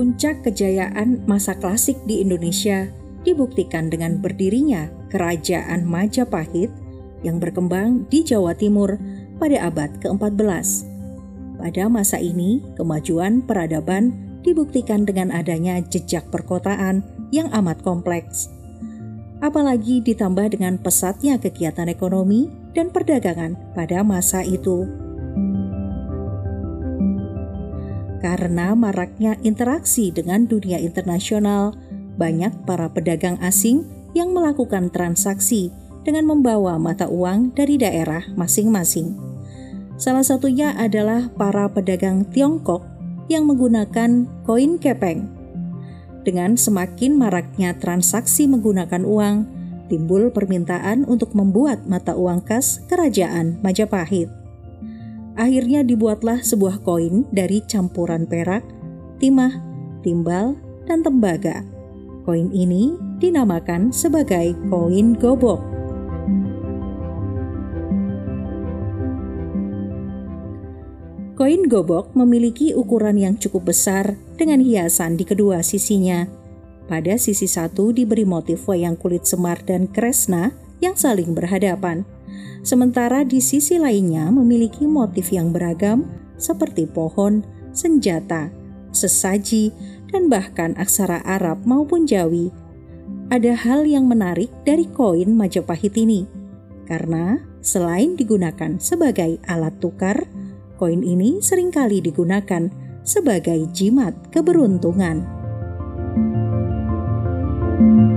Puncak kejayaan masa klasik di Indonesia dibuktikan dengan berdirinya Kerajaan Majapahit yang berkembang di Jawa Timur pada abad ke-14. Pada masa ini, kemajuan peradaban dibuktikan dengan adanya jejak perkotaan yang amat kompleks. Apalagi ditambah dengan pesatnya kegiatan ekonomi dan perdagangan pada masa itu. Karena maraknya interaksi dengan dunia internasional, banyak para pedagang asing yang melakukan transaksi dengan membawa mata uang dari daerah masing-masing. Salah satunya adalah para pedagang Tiongkok yang menggunakan koin kepeng. Dengan semakin maraknya transaksi menggunakan uang, timbul permintaan untuk membuat mata uang kas kerajaan Majapahit. Akhirnya dibuatlah sebuah koin dari campuran perak, timah, timbal, dan tembaga. Koin ini dinamakan sebagai koin gobok. Koin gobok memiliki ukuran yang cukup besar dengan hiasan di kedua sisinya. Pada sisi satu diberi motif wayang kulit semar dan kresna yang saling berhadapan sementara di sisi lainnya memiliki motif yang beragam seperti pohon, senjata, sesaji, dan bahkan aksara Arab maupun Jawi. Ada hal yang menarik dari koin Majapahit ini, karena selain digunakan sebagai alat tukar, koin ini sering kali digunakan sebagai jimat keberuntungan. thank you